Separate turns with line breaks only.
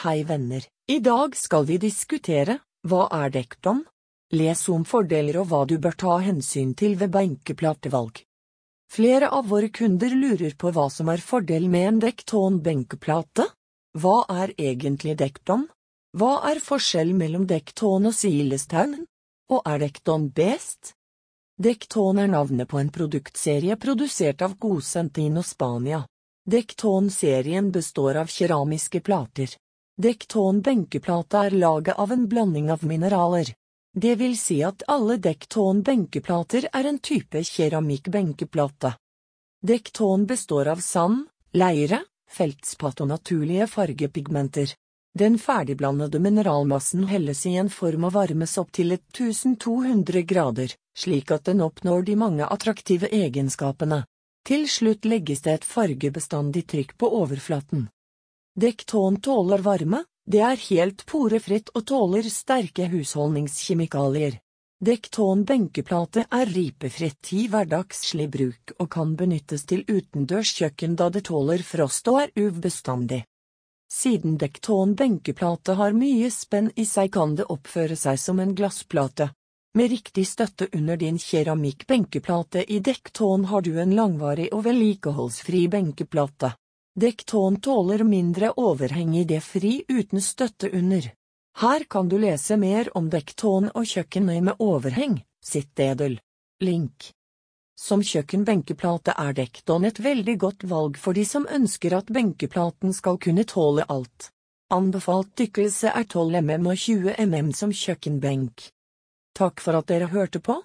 Hei venner, i dag skal vi diskutere hva er dekton? Les om fordeler og hva du bør ta hensyn til ved benkeplatevalg. Flere av våre kunder lurer på hva som er fordel med en dekton-benkeplate. Hva er egentlig dekton? Hva er forskjell mellom dekton og silestaunen? Og er dekton best? Dekton er navnet på en produktserie produsert av Gosentino Spania. Dekton-serien består av keramiske plater. Dekton-benkeplate er laget av en blanding av mineraler. Det vil si at alle dekton-benkeplater er en type keramikkbenkeplate. Dekton består av sand, leire, feltspatt og naturlige fargepigmenter. Den ferdigblandede mineralmassen helles i en form og varmes opp til 1200 grader, slik at den oppnår de mange attraktive egenskapene. Til slutt legges det et fargebestandig trykk på overflaten. Dekton tåler varme, det er helt porefritt og tåler sterke husholdningskjemikalier. Dekton benkeplate er ripefritt i hverdagslig bruk og kan benyttes til utendørs kjøkken da det tåler frost og er UV-bestandig. Siden dekton benkeplate har mye spenn i seg kan det oppføre seg som en glassplate. Med riktig støtte under din keramikkbenkeplate i dekton har du en langvarig og vedlikeholdsfri benkeplate. Dekktån tåler mindre overheng i det fri uten støtte under. Her kan du lese mer om dekton og kjøkkenøy med overheng, sitt edel. Link. Som kjøkkenbenkeplate er dekton et veldig godt valg for de som ønsker at benkeplaten skal kunne tåle alt. Anbefalt tykkelse er 12 mm og 20 mm som kjøkkenbenk. Takk for at dere hørte på.